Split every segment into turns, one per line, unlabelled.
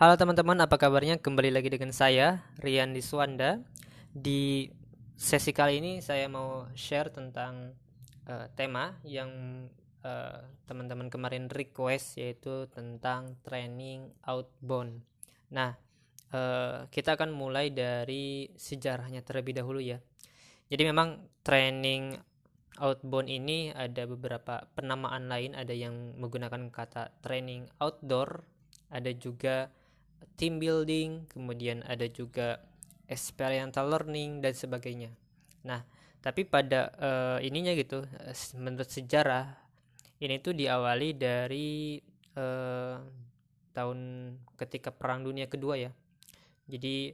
Halo teman-teman, apa kabarnya? Kembali lagi dengan saya, Rian Diswanda. Di sesi kali ini saya mau share tentang uh, tema yang uh, teman-teman kemarin request yaitu tentang training outbound. Nah, uh, kita akan mulai dari sejarahnya terlebih dahulu ya. Jadi memang training outbound ini ada beberapa penamaan lain, ada yang menggunakan kata training outdoor, ada juga team building, kemudian ada juga experiential learning dan sebagainya. Nah, tapi pada uh, ininya gitu, eh, menurut sejarah ini tuh diawali dari uh, tahun ketika Perang Dunia Kedua ya. Jadi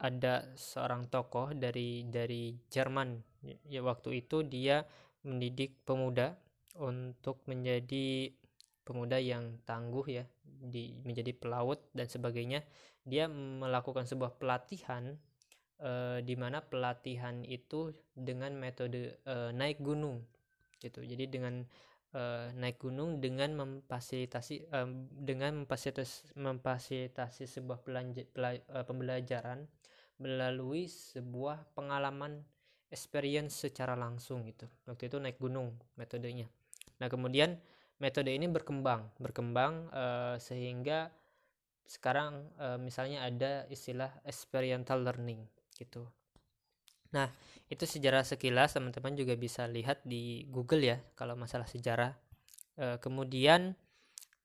ada seorang tokoh dari dari Jerman ya waktu itu dia mendidik pemuda untuk menjadi pemuda yang tangguh ya di menjadi pelaut dan sebagainya dia melakukan sebuah pelatihan e, di mana pelatihan itu dengan metode e, naik gunung gitu. Jadi dengan e, naik gunung dengan memfasilitasi e, dengan memfasilitasi memfasilitasi sebuah pelanja, pela, e, pembelajaran melalui sebuah pengalaman experience secara langsung gitu. Waktu itu naik gunung metodenya. Nah kemudian metode ini berkembang berkembang uh, sehingga sekarang uh, misalnya ada istilah experiential learning gitu. Nah itu sejarah sekilas teman-teman juga bisa lihat di Google ya kalau masalah sejarah. Uh, kemudian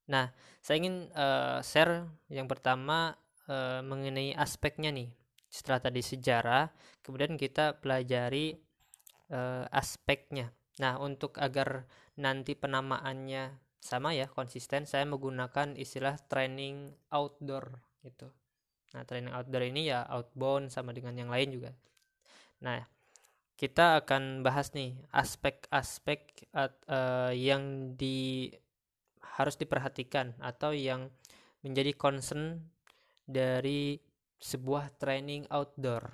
nah saya ingin uh, share yang pertama uh, mengenai aspeknya nih setelah tadi sejarah kemudian kita pelajari uh, aspeknya Nah, untuk agar nanti penamaannya sama ya, konsisten, saya menggunakan istilah training outdoor gitu. Nah, training outdoor ini ya outbound sama dengan yang lain juga. Nah, kita akan bahas nih aspek-aspek uh, yang di harus diperhatikan atau yang menjadi concern dari sebuah training outdoor.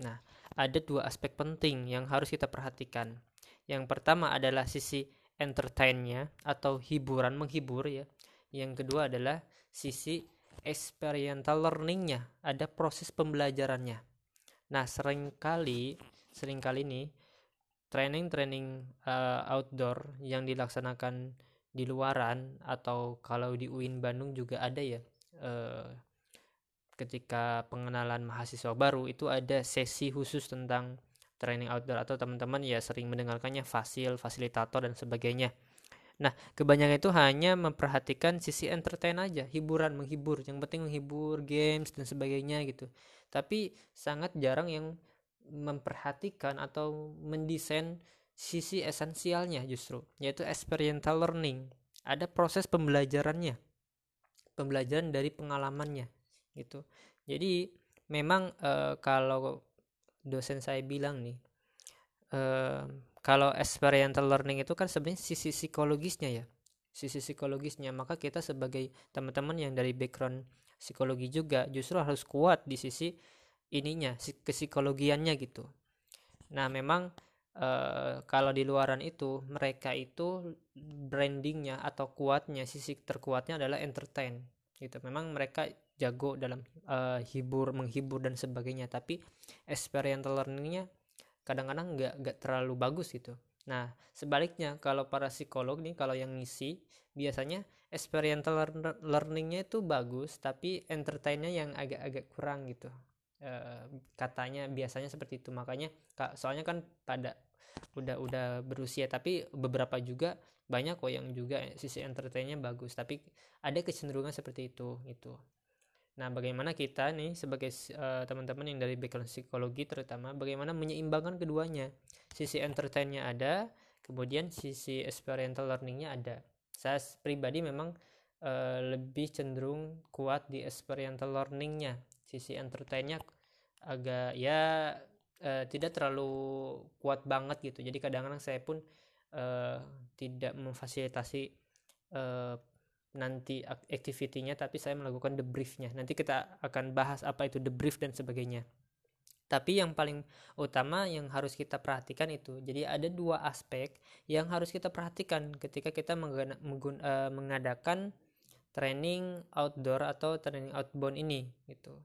Nah, ada dua aspek penting yang harus kita perhatikan. Yang pertama adalah sisi entertainnya atau hiburan menghibur ya. Yang kedua adalah sisi experiential learningnya, ada proses pembelajarannya. Nah, sering kali sering kali nih training-training uh, outdoor yang dilaksanakan di luaran atau kalau di UIN Bandung juga ada ya uh, ketika pengenalan mahasiswa baru itu ada sesi khusus tentang training outdoor atau teman-teman ya sering mendengarkannya fasil, fasilitator dan sebagainya. Nah, kebanyakan itu hanya memperhatikan sisi entertain aja, hiburan, menghibur. Yang penting menghibur, games dan sebagainya gitu. Tapi sangat jarang yang memperhatikan atau mendesain sisi esensialnya justru, yaitu experiential learning. Ada proses pembelajarannya. Pembelajaran dari pengalamannya gitu. Jadi memang e, kalau dosen saya bilang nih uh, kalau experiential learning itu kan sebenarnya sisi psikologisnya ya sisi psikologisnya. Maka kita sebagai teman-teman yang dari background psikologi juga justru harus kuat di sisi ininya psikologiannya gitu. Nah memang uh, kalau di luaran itu mereka itu brandingnya atau kuatnya sisi terkuatnya adalah entertain gitu. Memang mereka jago dalam uh, hibur menghibur dan sebagainya. Tapi experiential learningnya kadang-kadang nggak nggak terlalu bagus gitu. Nah sebaliknya kalau para psikolog nih kalau yang ngisi biasanya experiential learningnya itu bagus tapi entertainnya yang agak-agak kurang gitu. Uh, katanya biasanya seperti itu. Makanya soalnya kan pada udah udah berusia tapi beberapa juga banyak kok yang juga sisi entertainnya bagus. Tapi ada kecenderungan seperti itu gitu Nah, bagaimana kita nih sebagai uh, teman-teman yang dari background psikologi terutama bagaimana menyeimbangkan keduanya. Sisi entertainnya ada, kemudian sisi experiential learningnya ada. Saya pribadi memang uh, lebih cenderung kuat di experiential learningnya. Sisi entertainnya agak ya uh, tidak terlalu kuat banget gitu. Jadi kadang-kadang saya pun uh, tidak memfasilitasi uh, nanti activity-nya tapi saya melakukan debriefnya. Nanti kita akan bahas apa itu debrief dan sebagainya. Tapi yang paling utama yang harus kita perhatikan itu jadi ada dua aspek yang harus kita perhatikan ketika kita eh, mengadakan training outdoor atau training outbound ini gitu.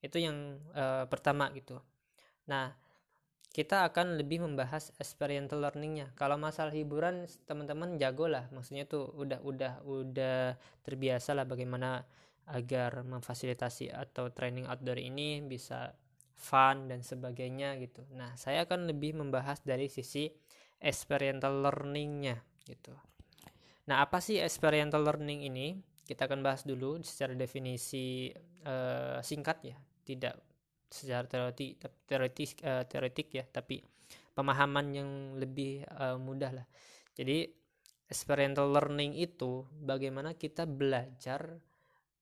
Itu yang uh, pertama gitu. Nah kita akan lebih membahas experiential learningnya. Kalau masalah hiburan teman-teman jago lah maksudnya tuh udah udah udah terbiasa lah bagaimana agar memfasilitasi atau training outdoor ini bisa fun dan sebagainya gitu. Nah saya akan lebih membahas dari sisi experiential learningnya gitu. Nah apa sih experiential learning ini? Kita akan bahas dulu secara definisi uh, singkat ya. Tidak secara teoretik teoretik uh, teoretik ya tapi pemahaman yang lebih uh, mudah lah. Jadi experiential learning itu bagaimana kita belajar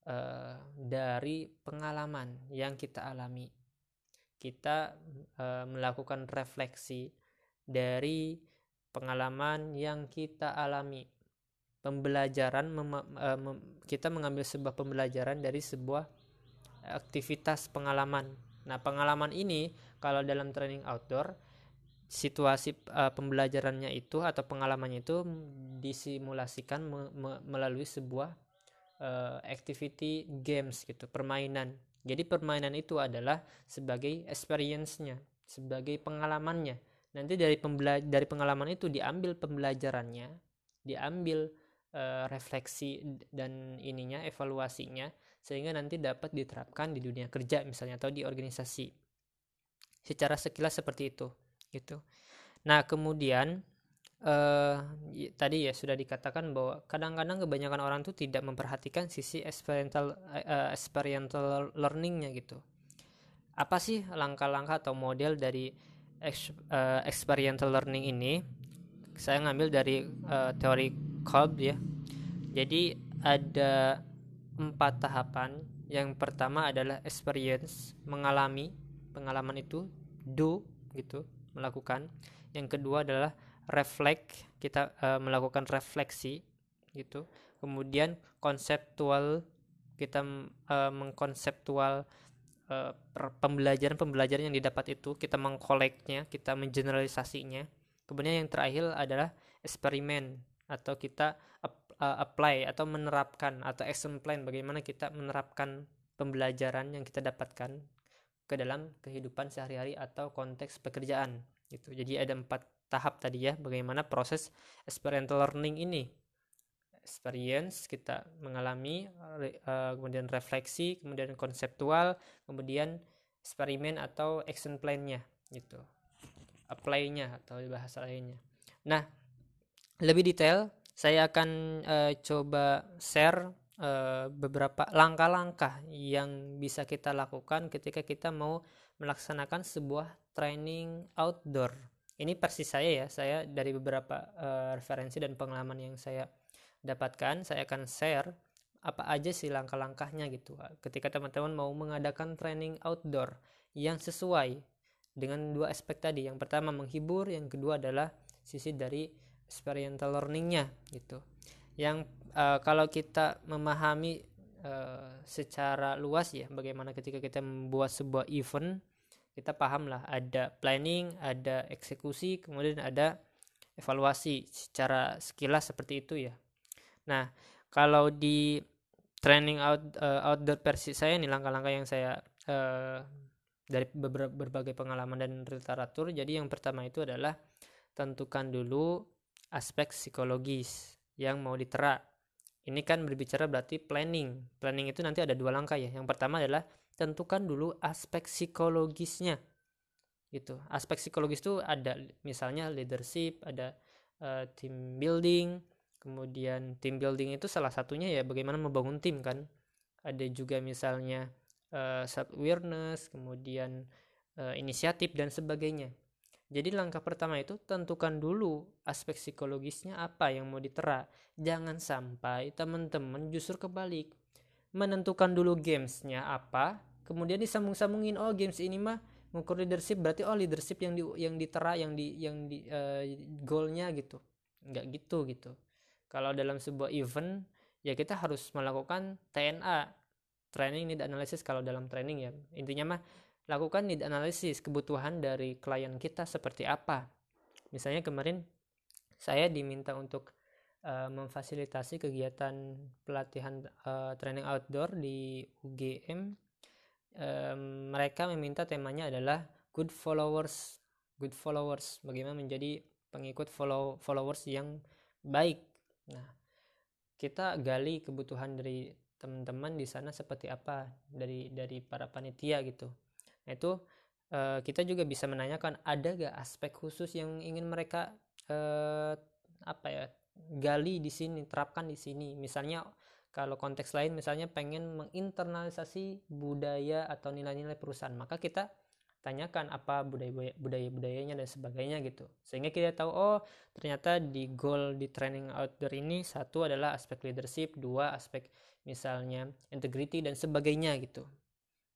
uh, dari pengalaman yang kita alami. Kita uh, melakukan refleksi dari pengalaman yang kita alami. Pembelajaran uh, kita mengambil sebuah pembelajaran dari sebuah aktivitas pengalaman Nah, pengalaman ini kalau dalam training outdoor situasi uh, pembelajarannya itu atau pengalamannya itu disimulasikan me me melalui sebuah uh, activity games gitu, permainan. Jadi permainan itu adalah sebagai experience-nya, sebagai pengalamannya. Nanti dari dari pengalaman itu diambil pembelajarannya, diambil uh, refleksi dan ininya evaluasinya sehingga nanti dapat diterapkan di dunia kerja misalnya atau di organisasi. Secara sekilas seperti itu gitu. Nah kemudian eh, tadi ya sudah dikatakan bahwa kadang-kadang kebanyakan orang tuh tidak memperhatikan sisi experiential uh, experiential learningnya gitu. Apa sih langkah-langkah atau model dari ex, uh, experiential learning ini? Saya ngambil dari uh, teori Kolb ya. Jadi ada empat tahapan. Yang pertama adalah experience, mengalami pengalaman itu, do gitu, melakukan. Yang kedua adalah reflect, kita uh, melakukan refleksi gitu. Kemudian konseptual, kita uh, mengkonseptual uh, pembelajaran-pembelajaran yang didapat itu, kita mengkoleknya, kita mengeneralisasinya. Kemudian yang terakhir adalah eksperimen atau kita uh, apply atau menerapkan atau action plan bagaimana kita menerapkan pembelajaran yang kita dapatkan ke dalam kehidupan sehari-hari atau konteks pekerjaan gitu. Jadi ada empat tahap tadi ya bagaimana proses experiential learning ini. Experience kita mengalami uh, kemudian refleksi, kemudian konseptual, kemudian eksperimen atau action plan-nya gitu. Apply-nya atau bahasa lainnya. Nah, lebih detail saya akan uh, coba share uh, beberapa langkah-langkah yang bisa kita lakukan ketika kita mau melaksanakan sebuah training outdoor. Ini persis saya ya, saya dari beberapa uh, referensi dan pengalaman yang saya dapatkan, saya akan share apa aja sih langkah-langkahnya gitu. Ketika teman-teman mau mengadakan training outdoor yang sesuai dengan dua aspek tadi. Yang pertama menghibur, yang kedua adalah sisi dari experiential learningnya gitu. Yang uh, kalau kita memahami uh, secara luas ya bagaimana ketika kita membuat sebuah event kita paham lah ada planning ada eksekusi kemudian ada evaluasi secara sekilas seperti itu ya. Nah kalau di training out uh, outdoor versi saya nih langkah-langkah yang saya uh, dari beberapa berbagai pengalaman dan literatur jadi yang pertama itu adalah tentukan dulu aspek psikologis yang mau ditera. Ini kan berbicara berarti planning. Planning itu nanti ada dua langkah ya. Yang pertama adalah tentukan dulu aspek psikologisnya. Gitu. Aspek psikologis itu ada misalnya leadership, ada uh, team building, kemudian team building itu salah satunya ya bagaimana membangun tim kan. Ada juga misalnya uh, self awareness, kemudian uh, inisiatif dan sebagainya. Jadi langkah pertama itu tentukan dulu aspek psikologisnya apa yang mau ditera. Jangan sampai teman-teman justru kebalik. Menentukan dulu gamesnya apa, kemudian disambung-sambungin oh games ini mah mengukur leadership berarti oh leadership yang di yang ditera yang di yang di uh, goalnya gitu. Enggak gitu gitu. Kalau dalam sebuah event ya kita harus melakukan TNA training need analysis kalau dalam training ya. Intinya mah lakukan need analisis kebutuhan dari klien kita seperti apa. Misalnya kemarin saya diminta untuk uh, memfasilitasi kegiatan pelatihan uh, training outdoor di UGM um, mereka meminta temanya adalah good followers. Good followers bagaimana menjadi pengikut follow followers yang baik. Nah kita gali kebutuhan dari teman-teman di sana seperti apa dari dari para panitia gitu itu uh, kita juga bisa menanyakan ada gak aspek khusus yang ingin mereka uh, apa ya gali di sini terapkan di sini? Misalnya kalau konteks lain misalnya pengen menginternalisasi budaya atau nilai-nilai perusahaan maka kita tanyakan apa budaya budaya budayanya dan sebagainya gitu. Sehingga kita tahu oh ternyata di goal di training outdoor ini satu adalah aspek leadership dua aspek misalnya integrity dan sebagainya gitu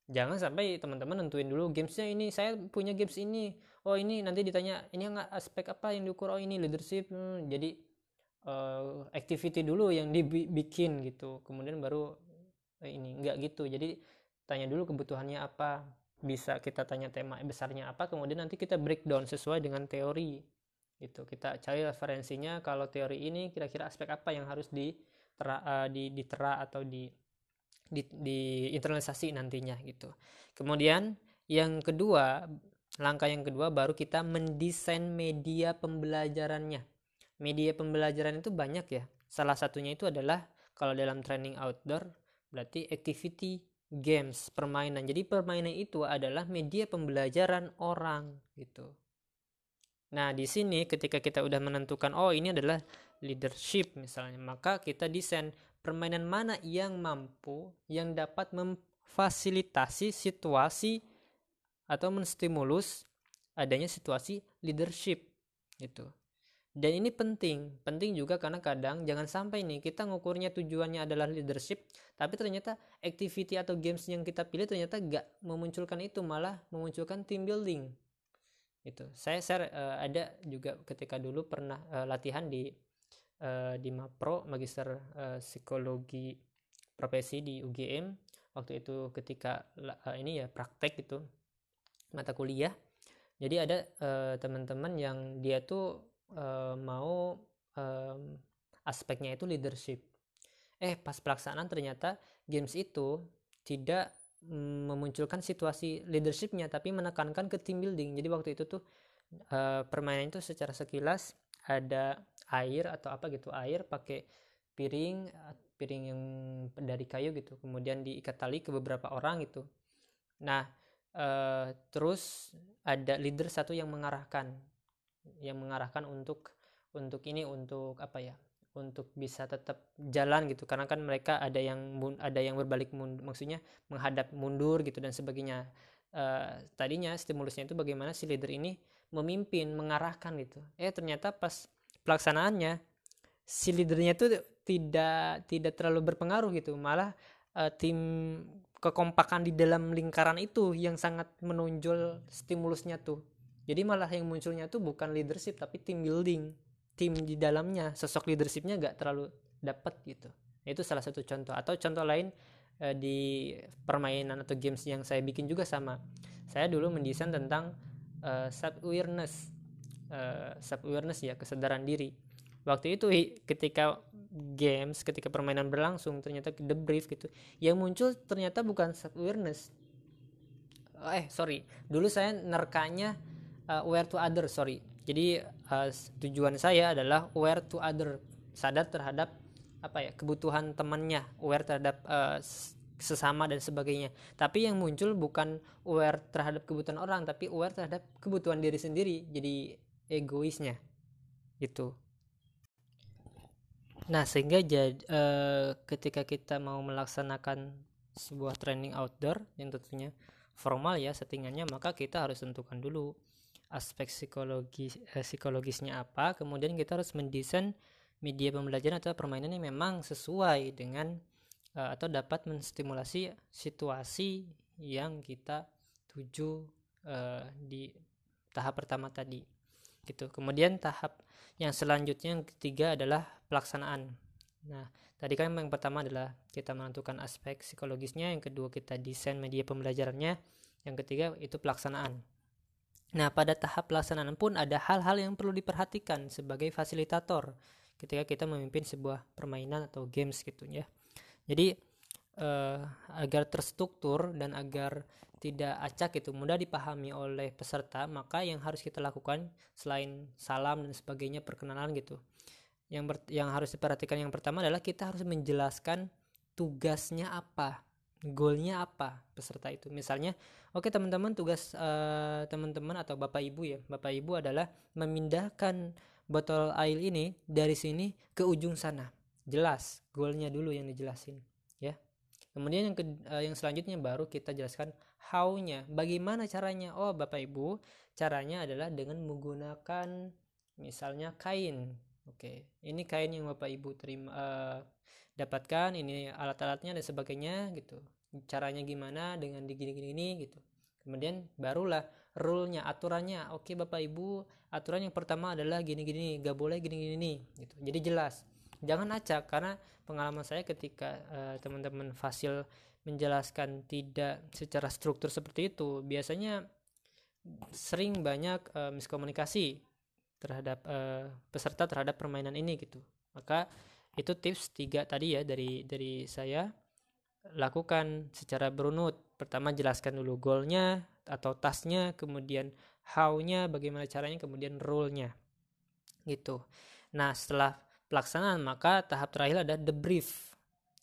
jangan sampai teman-teman nentuin dulu gamesnya ini saya punya games ini. Oh ini nanti ditanya ini nggak aspek apa yang diukur? Oh ini leadership. Hmm, jadi uh, activity dulu yang dibikin gitu. Kemudian baru eh, ini nggak gitu. Jadi tanya dulu kebutuhannya apa. Bisa kita tanya tema besarnya apa kemudian nanti kita breakdown sesuai dengan teori gitu. Kita cari referensinya kalau teori ini kira-kira aspek apa yang harus ditera, uh, di ditera atau di, di internalisasi nantinya gitu kemudian yang kedua langkah yang kedua baru kita mendesain media pembelajarannya media pembelajaran itu banyak ya salah satunya itu adalah kalau dalam training outdoor berarti activity games, permainan. Jadi permainan itu adalah media pembelajaran orang gitu. Nah, di sini ketika kita udah menentukan oh ini adalah leadership misalnya, maka kita desain permainan mana yang mampu yang dapat memfasilitasi situasi atau menstimulus adanya situasi leadership gitu. Dan ini penting penting juga karena kadang jangan sampai nih kita ngukurnya tujuannya adalah leadership tapi ternyata activity atau games yang kita pilih ternyata gak memunculkan itu malah memunculkan team building. Itu saya share uh, ada juga ketika dulu pernah uh, latihan di uh, di Mapro magister uh, psikologi profesi di UGM waktu itu ketika uh, ini ya praktek itu mata kuliah. Jadi ada uh, teman-teman yang dia tuh uh, mau um, aspeknya itu leadership. Eh pas pelaksanaan ternyata games itu tidak memunculkan situasi leadershipnya tapi menekankan ke team building. Jadi waktu itu tuh uh, permainan itu secara sekilas ada air atau apa gitu air pakai piring piring yang dari kayu gitu kemudian diikat tali ke beberapa orang gitu. Nah uh, terus ada leader satu yang mengarahkan yang mengarahkan untuk untuk ini untuk apa ya untuk bisa tetap jalan gitu. Karena kan mereka ada yang ada yang berbalik mundur, maksudnya menghadap mundur gitu dan sebagainya. Uh, tadinya stimulusnya itu bagaimana si leader ini memimpin mengarahkan gitu. Eh ternyata pas pelaksanaannya si leadernya itu tidak tidak terlalu berpengaruh gitu. Malah uh, tim kekompakan di dalam lingkaran itu yang sangat menonjol stimulusnya tuh. Jadi malah yang munculnya tuh bukan leadership tapi team building. Tim di dalamnya sosok leadershipnya gak terlalu dapat gitu. Itu salah satu contoh. Atau contoh lain eh, di permainan atau games yang saya bikin juga sama. Saya dulu mendesain tentang uh, eh, self awareness eh, self awareness ya kesadaran diri. Waktu itu ketika games ketika permainan berlangsung ternyata the brief gitu yang muncul ternyata bukan self awareness eh sorry. Dulu saya nerkanya uh, aware to other sorry. Jadi uh, tujuan saya adalah aware to other sadar terhadap apa ya kebutuhan temannya aware terhadap uh, sesama dan sebagainya. Tapi yang muncul bukan aware terhadap kebutuhan orang tapi aware terhadap kebutuhan diri sendiri. Jadi egoisnya gitu. Nah sehingga jadi uh, ketika kita mau melaksanakan sebuah training outdoor yang tentunya formal ya settingannya maka kita harus tentukan dulu aspek psikologi eh, psikologisnya apa. Kemudian kita harus mendesain media pembelajaran atau permainan yang memang sesuai dengan uh, atau dapat menstimulasi situasi yang kita tuju di tahap pertama tadi gitu. Kemudian tahap yang selanjutnya yang ketiga adalah pelaksanaan. Nah tadi kan yang pertama adalah kita menentukan aspek psikologisnya yang kedua kita desain media pembelajarannya yang ketiga itu pelaksanaan. Nah, pada tahap pelaksanaan pun ada hal-hal yang perlu diperhatikan sebagai fasilitator. ketika kita memimpin sebuah permainan atau games gitu ya. Jadi uh, agar terstruktur dan agar tidak acak itu mudah dipahami oleh peserta maka yang harus kita lakukan selain salam dan sebagainya perkenalan gitu. Yang ber, yang harus diperhatikan yang pertama adalah kita harus menjelaskan tugasnya apa goalnya apa peserta itu. Misalnya oke okay, teman-teman tugas uh, teman-teman atau bapak ibu ya. Bapak ibu adalah memindahkan botol air ini dari sini ke ujung sana. Jelas goalnya dulu yang dijelasin ya. Kemudian yang ke, uh, yang selanjutnya baru kita jelaskan how-nya. Bagaimana caranya? Oh bapak ibu caranya adalah dengan menggunakan misalnya kain. Oke ini kain yang bapak ibu terima uh, dapatkan ini alat-alatnya dan sebagainya gitu. Caranya gimana? Dengan digini-gini ini gitu. Kemudian barulah rule-nya aturannya. Oke bapak ibu aturan yang pertama adalah gini-gini gak boleh gini-gini gitu. Jadi jelas. Jangan acak karena pengalaman saya ketika uh, teman-teman fasil menjelaskan tidak secara struktur seperti itu biasanya sering banyak uh, miskomunikasi terhadap uh, peserta terhadap permainan ini gitu. Maka itu tips tiga tadi ya dari dari saya. Lakukan secara berunut. Pertama jelaskan dulu goalnya atau tasnya kemudian how-nya bagaimana caranya kemudian rule-nya. Gitu. Nah setelah pelaksanaan maka tahap terakhir ada debrief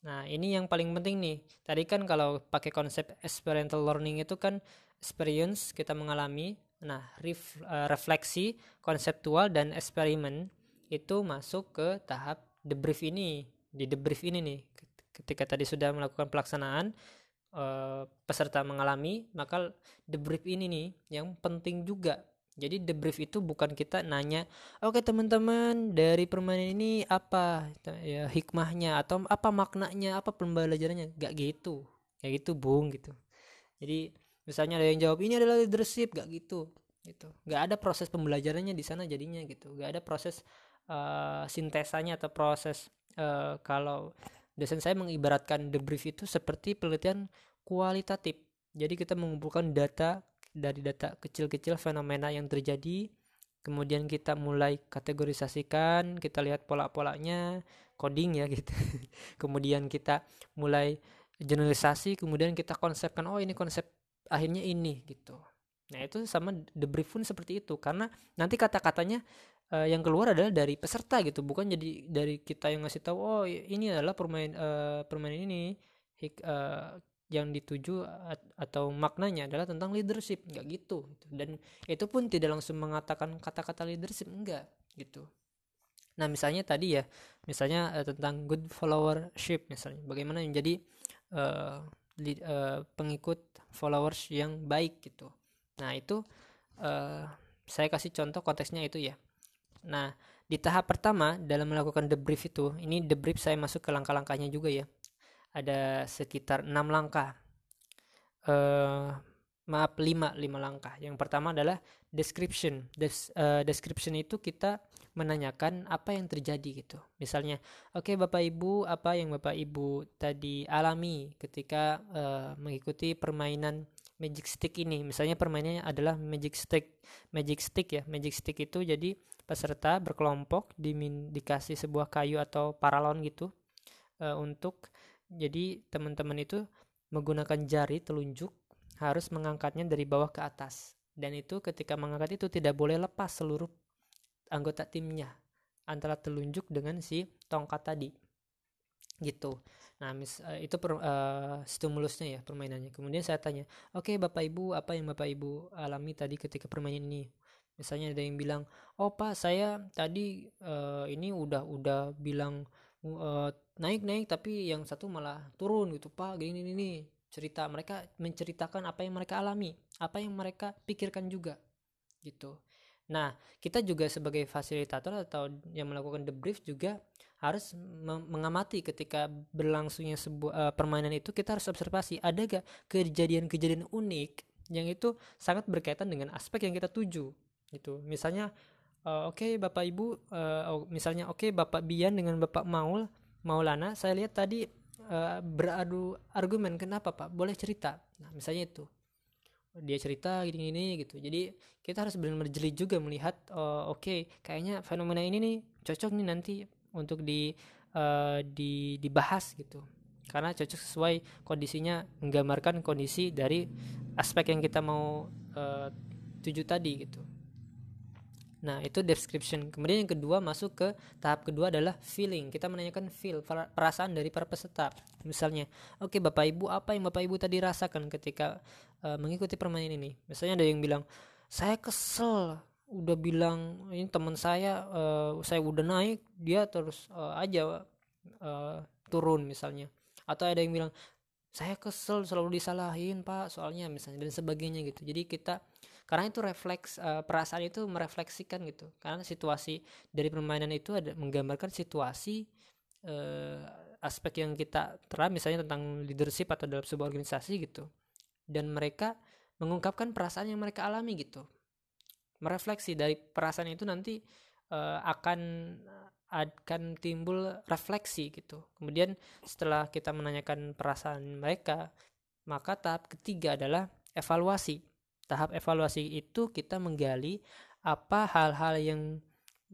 nah ini yang paling penting nih. Tadi kan kalau pakai konsep experiential learning itu kan experience kita mengalami. Nah ref, uh, refleksi konseptual dan eksperimen itu masuk ke tahap debrief ini. Di debrief ini nih ketika tadi sudah melakukan pelaksanaan uh, peserta mengalami maka debrief ini nih yang penting juga jadi debrief itu bukan kita nanya, oke okay, teman-teman dari permainan ini apa ya hikmahnya atau apa maknanya, apa pembelajarannya, gak gitu, kayak gitu bung gitu. Jadi misalnya ada yang jawab ini adalah leadership, gak gitu, gitu. Gak ada proses pembelajarannya di sana jadinya gitu, gak ada proses uh, sintesanya atau proses uh, kalau dosen saya mengibaratkan debrief itu seperti penelitian kualitatif jadi kita mengumpulkan data dari data kecil-kecil fenomena yang terjadi. Kemudian kita mulai kategorisasikan kita lihat pola-polanya coding ya gitu. Kemudian kita mulai generalisasi kemudian kita konsepkan oh ini konsep akhirnya ini gitu. Nah itu sama debrief pun seperti itu. Karena nanti kata-katanya uh, yang keluar adalah dari peserta gitu. Bukan jadi dari kita yang ngasih tahu oh ini adalah permain uh, permainan ini hik, uh, yang dituju atau maknanya adalah tentang leadership. Nggak gitu, gitu. Dan itu pun tidak langsung mengatakan kata-kata leadership enggak gitu. Nah misalnya tadi ya misalnya uh, tentang good followership misalnya. Bagaimana menjadi uh, lead, uh, pengikut followers yang baik gitu. Nah itu uh, saya kasih contoh konteksnya itu ya. Nah, di tahap pertama dalam melakukan debrief itu, ini debrief saya masuk ke langkah-langkahnya juga ya. Ada sekitar enam langkah. Uh, maaf lima lima langkah. Yang pertama adalah description. Des, uh, description itu kita menanyakan apa yang terjadi gitu. Misalnya, oke okay, Bapak Ibu, apa yang Bapak Ibu tadi alami ketika uh, mengikuti permainan magic stick ini? Misalnya permainannya adalah magic stick. Magic stick ya. Magic stick itu jadi peserta berkelompok dimin, dikasih sebuah kayu atau paralon gitu uh, untuk jadi teman-teman itu menggunakan jari telunjuk harus mengangkatnya dari bawah ke atas. Dan itu ketika mengangkat itu tidak boleh lepas seluruh anggota timnya antara telunjuk dengan si tongkat tadi. Gitu. Nah mis uh, itu per, uh, stimulusnya ya permainannya. Kemudian saya tanya oke okay, bapak ibu apa yang bapak ibu alami tadi ketika permainan ini? Misalnya ada yang bilang oh pak saya tadi uh, ini udah udah bilang uh, naik naik tapi yang satu malah turun gitu pak gini ini cerita mereka menceritakan apa yang mereka alami apa yang mereka pikirkan juga gitu. Nah kita juga sebagai fasilitator atau yang melakukan debrief juga harus mengamati ketika berlangsungnya sebuah uh, permainan itu kita harus observasi ada gak kejadian-kejadian unik yang itu sangat berkaitan dengan aspek yang kita tuju gitu. Misalnya uh, oke okay, bapak ibu uh, misalnya oke okay, bapak Bian dengan bapak Maul Maulana saya lihat tadi uh, beradu argumen. Kenapa pak? Boleh cerita? Nah misalnya itu. Dia cerita gini-gini gitu. Jadi kita harus benar-benar jeli juga melihat uh, oke okay, kayaknya fenomena ini nih cocok nih nanti untuk di uh, di dibahas gitu. Karena cocok sesuai kondisinya menggambarkan kondisi dari aspek yang kita mau uh, tuju tadi gitu Nah, itu description. Kemudian yang kedua masuk ke tahap kedua adalah feeling. Kita menanyakan feel, perasaan dari para peserta. Misalnya, oke okay, Bapak Ibu, apa yang Bapak Ibu tadi rasakan ketika uh, mengikuti permainan ini? Misalnya ada yang bilang, "Saya kesel." Udah bilang, "Ini teman saya uh, saya udah naik, dia terus uh, aja uh, turun misalnya." Atau ada yang bilang, "Saya kesel selalu disalahin, Pak, soalnya misalnya dan sebagainya gitu." Jadi kita karena itu refleks uh, perasaan itu merefleksikan gitu. Karena situasi dari permainan itu ada menggambarkan situasi uh, aspek yang kita terang misalnya tentang leadership atau dalam sebuah organisasi gitu. Dan mereka mengungkapkan perasaan yang mereka alami gitu. Merefleksi dari perasaan itu nanti uh, akan akan timbul refleksi gitu. Kemudian setelah kita menanyakan perasaan mereka maka tahap ketiga adalah evaluasi tahap evaluasi itu kita menggali apa hal-hal yang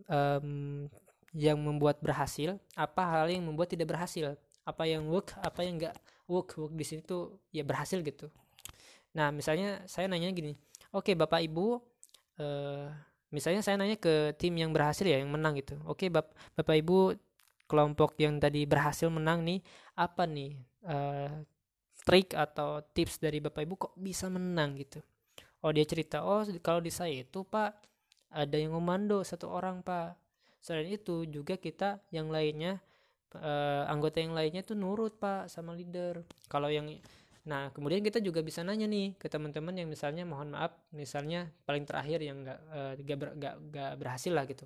um, yang membuat berhasil, apa hal yang membuat tidak berhasil, apa yang work, apa yang enggak work, work di sini tuh ya berhasil gitu. Nah, misalnya saya nanya gini, oke okay, Bapak Ibu, uh, misalnya saya nanya ke tim yang berhasil ya, yang menang gitu. Oke, okay, Bap Bapak Ibu, kelompok yang tadi berhasil menang nih, apa nih uh, trik atau tips dari Bapak Ibu kok bisa menang gitu? Oh dia cerita oh kalau di saya itu pak ada yang komando satu orang pak. Selain itu juga kita yang lainnya uh, anggota yang lainnya tuh nurut pak sama leader. Kalau yang nah kemudian kita juga bisa nanya nih ke teman-teman yang misalnya mohon maaf misalnya paling terakhir yang nggak uh, gak, ber, gak, gak berhasil lah gitu.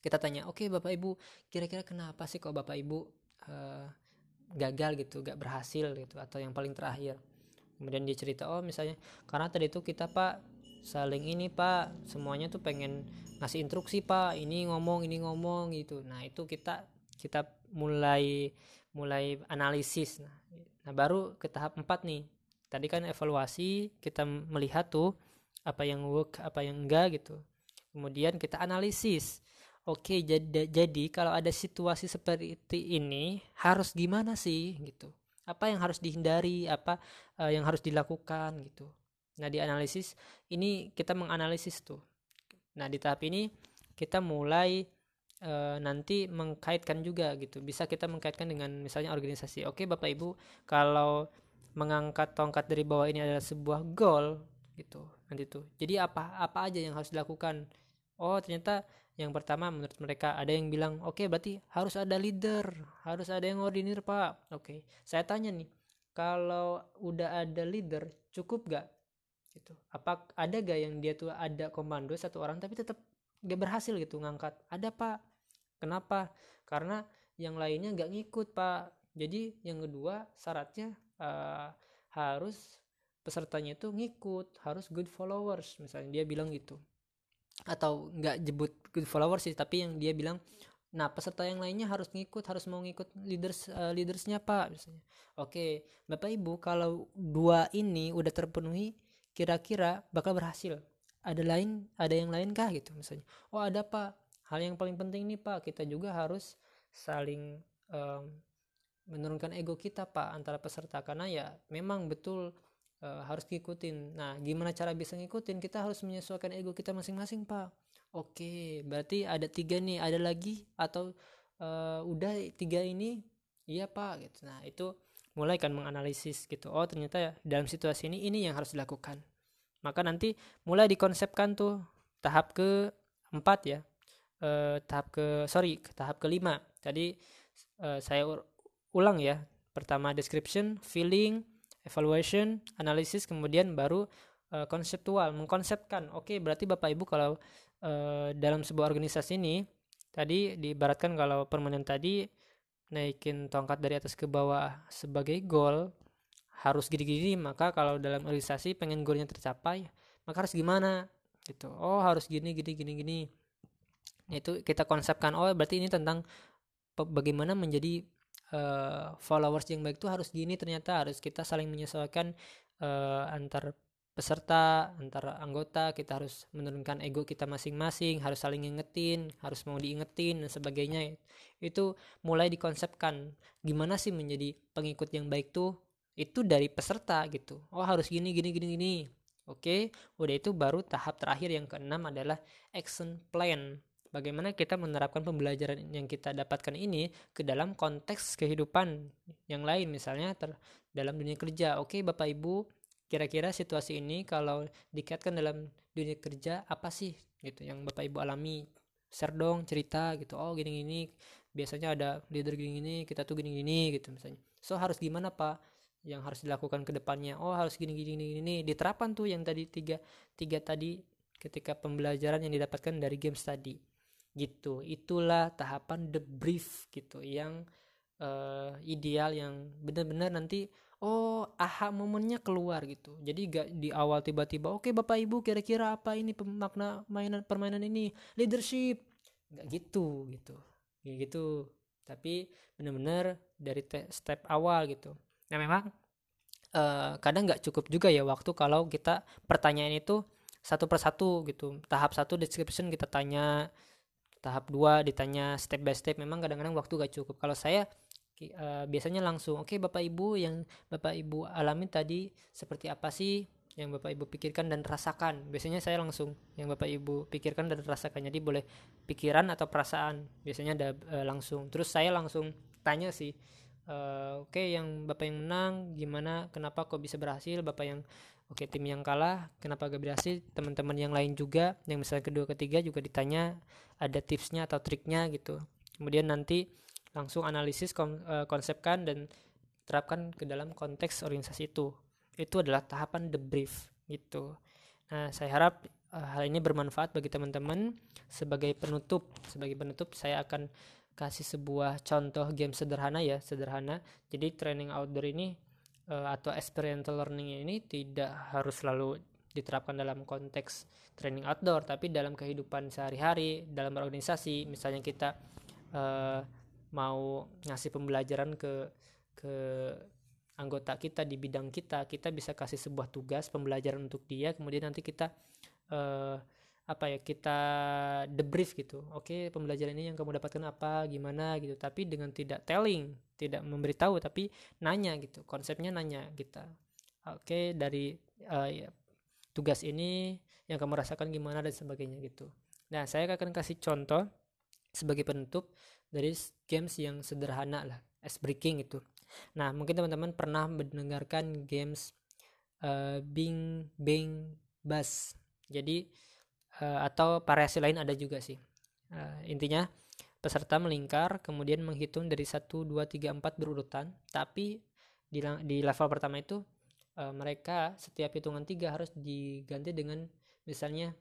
Kita tanya oke okay, bapak ibu kira-kira kenapa sih kok bapak ibu uh, gagal gitu gak berhasil gitu atau yang paling terakhir kemudian dia cerita oh misalnya karena tadi itu kita pak saling ini pak semuanya tuh pengen ngasih instruksi pak ini ngomong ini ngomong gitu. Nah itu kita kita mulai mulai analisis. Nah, nah baru ke tahap 4 nih. Tadi kan evaluasi kita melihat tuh apa yang work apa yang enggak gitu. Kemudian kita analisis. Oke jadi jadi kalau ada situasi seperti ini harus gimana sih gitu apa yang harus dihindari apa uh, yang harus dilakukan gitu. Nah di analisis ini kita menganalisis tuh. Nah di tahap ini kita mulai uh, nanti mengkaitkan juga gitu. Bisa kita mengkaitkan dengan misalnya organisasi. Oke bapak ibu kalau mengangkat tongkat dari bawah ini adalah sebuah goal gitu nanti tuh. Jadi apa apa aja yang harus dilakukan? Oh ternyata yang pertama menurut mereka ada yang bilang oke okay, berarti harus ada leader harus ada yang ordinir pak. Oke okay. saya tanya nih kalau udah ada leader cukup gak gitu. Apa ada gak yang dia tuh ada komando satu orang tapi tetap gak berhasil gitu ngangkat? Ada pak. Kenapa? Karena yang lainnya gak ngikut pak. Jadi yang kedua syaratnya uh, harus pesertanya itu ngikut harus good followers. Misalnya dia bilang gitu atau nggak jebut good follower sih tapi yang dia bilang nah peserta yang lainnya harus ngikut harus mau ngikut leaders uh, leadersnya pak. Misalnya oke bapak ibu kalau dua ini udah terpenuhi kira-kira bakal berhasil. Ada lain ada yang lain kah? Gitu misalnya. Oh ada pak. Hal yang paling penting nih pak. Kita juga harus saling um, menurunkan ego kita pak antara peserta. Karena ya memang betul uh, harus ngikutin. Nah, gimana cara bisa ngikutin? Kita harus menyesuaikan ego kita masing-masing, Pak. Oke, berarti ada tiga nih, ada lagi atau uh, udah tiga ini? Iya, Pak. Gitu. Nah, itu mulai kan menganalisis gitu. Oh, ternyata ya dalam situasi ini ini yang harus dilakukan. Maka nanti mulai dikonsepkan tuh tahap ke empat ya. Uh, tahap ke sorry tahap kelima tadi uh, saya ulang ya pertama description feeling evaluation, analisis, kemudian baru uh, konseptual, mengkonsepkan. Oke, okay, berarti Bapak Ibu kalau uh, dalam sebuah organisasi ini tadi diibaratkan kalau permainan tadi naikin tongkat dari atas ke bawah sebagai goal harus gini-gini, maka kalau dalam organisasi pengen goalnya tercapai, maka harus gimana? Gitu. Oh, harus gini gini gini gini. Itu kita konsepkan. Oh, berarti ini tentang bagaimana menjadi uh, followers yang baik itu harus gini ternyata harus kita saling menyesuaikan uh, antar peserta antara anggota kita harus menurunkan ego kita masing-masing harus saling ngingetin harus mau diingetin dan sebagainya. Itu mulai dikonsepkan gimana sih menjadi pengikut yang baik tuh? Itu dari peserta gitu. Oh harus gini gini gini gini. Oke udah itu baru tahap terakhir. Yang keenam adalah action plan bagaimana kita menerapkan pembelajaran yang kita dapatkan ini ke dalam konteks kehidupan yang lain misalnya ter dalam dunia kerja. Oke bapak ibu kira-kira situasi ini kalau dikaitkan dalam dunia kerja apa sih gitu yang bapak ibu alami? Share dong cerita gitu. Oh gini gini biasanya ada leader gini gini kita tuh gini gini gitu misalnya. So harus gimana pak? Yang harus dilakukan ke depannya. Oh harus gini gini gini, gini. diterapkan tuh yang tadi tiga tiga tadi ketika pembelajaran yang didapatkan dari game tadi gitu. Itulah tahapan the brief gitu yang uh, ideal yang benar-benar nanti oh aha momennya keluar gitu. Jadi gak di awal tiba-tiba oke okay, bapak ibu kira-kira apa ini makna mainan permainan ini? Leadership. Nggak gitu gitu. Kayak gitu. Tapi benar-benar dari step awal gitu. Nah memang uh, kadang nggak cukup juga ya waktu kalau kita pertanyaan itu satu persatu gitu. Tahap satu description kita tanya tahap dua ditanya step by step memang kadang-kadang waktu gak cukup. Kalau saya uh, biasanya langsung oke okay, bapak ibu yang bapak ibu alami tadi seperti apa sih yang bapak ibu pikirkan dan rasakan? Biasanya saya langsung yang bapak ibu pikirkan dan rasakan. Jadi boleh pikiran atau perasaan biasanya ada uh, langsung. Terus saya langsung tanya sih uh, oke okay, yang bapak yang menang gimana kenapa kok bisa berhasil? Bapak yang oke tim yang kalah kenapa gak berhasil teman-teman yang lain juga yang misalnya kedua ketiga juga ditanya ada tipsnya atau triknya gitu. Kemudian nanti langsung analisis eh, konsepkan dan terapkan ke dalam konteks organisasi itu. Itu adalah tahapan debrief gitu. Nah saya harap uh, hal ini bermanfaat bagi teman-teman. Sebagai penutup sebagai penutup saya akan kasih sebuah contoh game sederhana ya sederhana. Jadi training outdoor ini uh, atau experiential learning ini tidak harus selalu diterapkan dalam konteks training outdoor tapi dalam kehidupan sehari-hari dalam organisasi misalnya kita uh, mau ngasih pembelajaran ke ke anggota kita di bidang kita kita bisa kasih sebuah tugas pembelajaran untuk dia kemudian nanti kita uh, apa ya kita debrief gitu. Oke pembelajaran ini yang kamu dapatkan apa gimana gitu. Tapi dengan tidak telling tidak memberitahu tapi nanya gitu. Konsepnya nanya kita. Oke dari uh, ya, tugas ini yang kamu rasakan gimana dan sebagainya gitu. Nah saya akan kasih contoh sebagai penutup dari games yang sederhana lah ice breaking itu nah mungkin teman-teman pernah mendengarkan games uh, Bing Bang Bus. Jadi uh, atau variasi lain ada juga sih. Uh, intinya peserta melingkar kemudian menghitung dari 1 2 3 4 berurutan. Tapi di, di level pertama itu uh, mereka setiap hitungan tiga harus diganti dengan misalnya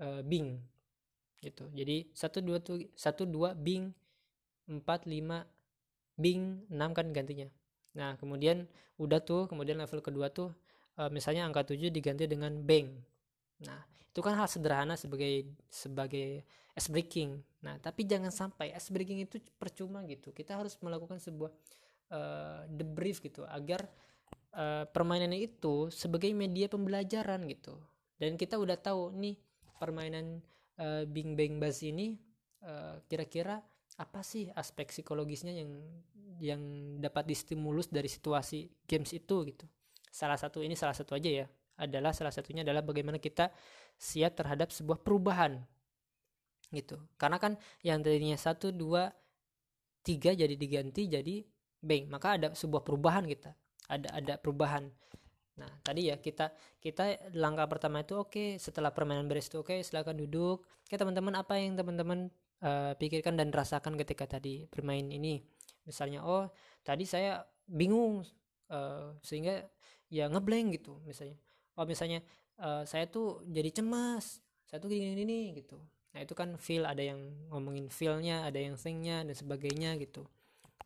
uh, Bing gitu. Jadi satu dua tuh satu dua Bing 4 5 Bing 6 kan gantinya. Nah kemudian udah tuh kemudian level kedua tuh e, misalnya angka 7 diganti dengan Bang nah itu kan hal sederhana sebagai sebagai S breaking. Nah tapi jangan sampai S breaking itu percuma gitu. Kita harus melakukan sebuah uh, debrief gitu agar uh, permainan itu sebagai media pembelajaran gitu. Dan kita udah tahu nih permainan uh, Bing Bang Buzz ini kira-kira uh, apa sih aspek psikologisnya yang yang dapat distimulus dari situasi games itu gitu. Salah satu ini salah satu aja ya adalah salah satunya adalah bagaimana kita siap terhadap sebuah perubahan gitu. Karena kan yang tadinya satu dua tiga jadi diganti jadi bang maka ada sebuah perubahan kita ada ada perubahan. Nah tadi ya kita kita langkah pertama itu oke okay, setelah permainan beres itu oke okay, silakan duduk. Oke teman-teman apa yang teman-teman uh, pikirkan dan rasakan ketika tadi bermain ini? Misalnya oh tadi saya bingung uh, sehingga ya ngeblank gitu misalnya oh misalnya uh, saya tuh jadi cemas saya tuh gini gini gitu. Nah itu kan feel ada yang ngomongin feelnya ada yang thingnya dan sebagainya gitu.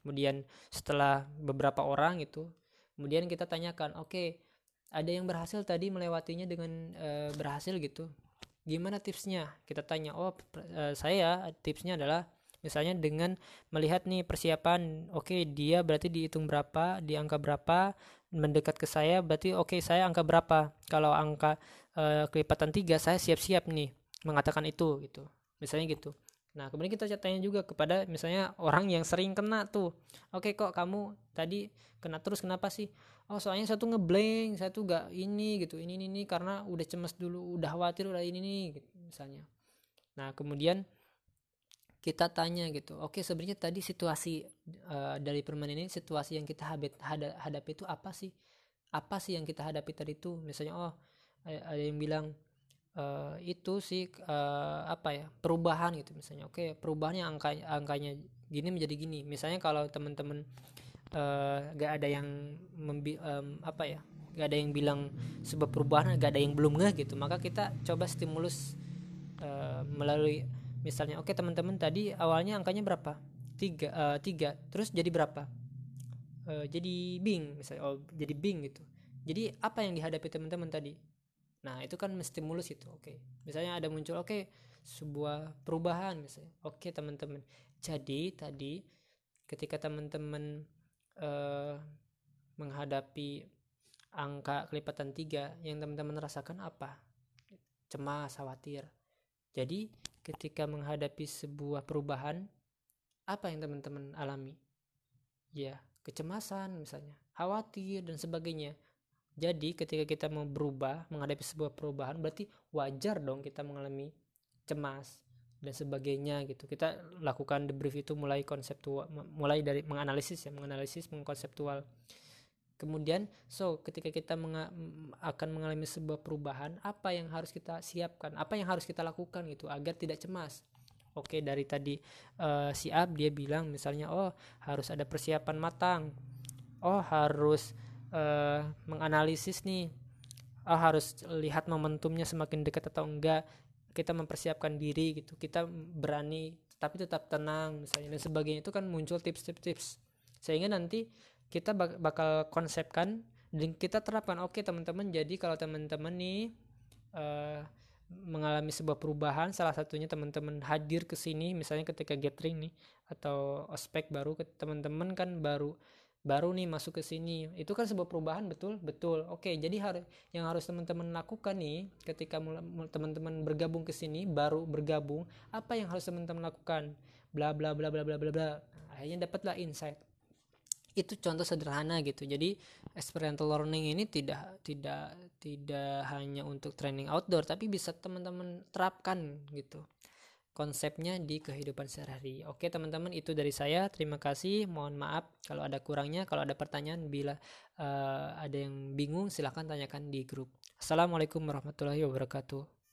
Kemudian setelah beberapa orang itu kemudian kita tanyakan oke okay, ada yang berhasil tadi melewatinya dengan uh, berhasil gitu. Gimana tipsnya? Kita tanya oh uh, saya tipsnya adalah misalnya dengan melihat nih persiapan oke okay, dia berarti dihitung berapa di angka berapa mendekat ke saya berarti oke okay, saya angka berapa? Kalau angka uh, kelipatan tiga saya siap-siap nih mengatakan itu gitu. Misalnya gitu. Nah kemudian kita tanya juga kepada misalnya orang yang sering kena tuh. Oke okay, kok kamu tadi kena terus kenapa sih? Oh soalnya satu ngeblank satu gak ini gitu. Ini ini, ini karena udah cemas dulu udah khawatir udah ini nih gitu, misalnya. Nah kemudian kita tanya gitu oke sebenarnya tadi situasi uh, dari permainan ini situasi yang kita hadapi, hadapi itu apa sih? Apa sih yang kita hadapi tadi itu? Misalnya oh ada yang bilang uh, itu sih uh, apa ya perubahan gitu misalnya. Oke perubahannya angka angkanya gini menjadi gini. Misalnya kalau teman-teman uh, gak ada yang membi um, apa ya gak ada yang bilang sebuah perubahan gak ada yang belum nggak gitu maka kita coba stimulus uh, melalui misalnya oke okay, teman-teman tadi awalnya angkanya berapa? Tiga uh, tiga. Terus jadi berapa? Uh, jadi bing misalnya. Oh jadi bing gitu. Jadi apa yang dihadapi teman-teman tadi? Nah itu kan menstimulus itu oke. Okay. misalnya ada muncul oke okay, sebuah perubahan misalnya. Oke okay, teman-teman. Jadi tadi ketika teman-teman uh, menghadapi angka kelipatan tiga yang teman-teman rasakan apa? Cemas khawatir. Jadi ketika menghadapi sebuah perubahan apa yang teman-teman alami? Ya kecemasan misalnya khawatir dan sebagainya. Jadi ketika kita mau berubah menghadapi sebuah perubahan berarti wajar dong kita mengalami cemas dan sebagainya gitu. Kita lakukan debrief itu mulai konseptual mulai dari menganalisis ya menganalisis mengkonseptual Kemudian, so ketika kita menga akan mengalami sebuah perubahan, apa yang harus kita siapkan? Apa yang harus kita lakukan gitu agar tidak cemas? Oke, dari tadi uh, si Ab dia bilang misalnya, oh harus ada persiapan matang, oh harus uh, menganalisis nih, oh harus lihat momentumnya semakin dekat atau enggak. Kita mempersiapkan diri gitu, kita berani tapi tetap tenang misalnya dan sebagainya itu kan muncul tips-tips sehingga nanti kita bakal konsepkan dan kita terapkan. Oke teman-teman jadi kalau teman-teman nih uh, mengalami sebuah perubahan salah satunya teman-teman hadir ke sini misalnya ketika gathering nih atau ospek baru teman-teman kan baru baru nih masuk ke sini. Itu kan sebuah perubahan betul? Betul. Oke jadi harus yang harus teman-teman lakukan nih ketika teman-teman bergabung ke sini baru bergabung apa yang harus teman-teman lakukan? Bla bla bla bla bla bla bla. Akhirnya dapatlah insight itu contoh sederhana gitu. Jadi experiential learning ini tidak tidak tidak hanya untuk training outdoor tapi bisa teman-teman terapkan gitu. Konsepnya di kehidupan sehari-hari. Oke teman-teman itu dari saya. Terima kasih. Mohon maaf kalau ada kurangnya. Kalau ada pertanyaan bila uh, ada yang bingung silahkan tanyakan di grup. Assalamualaikum warahmatullahi wabarakatuh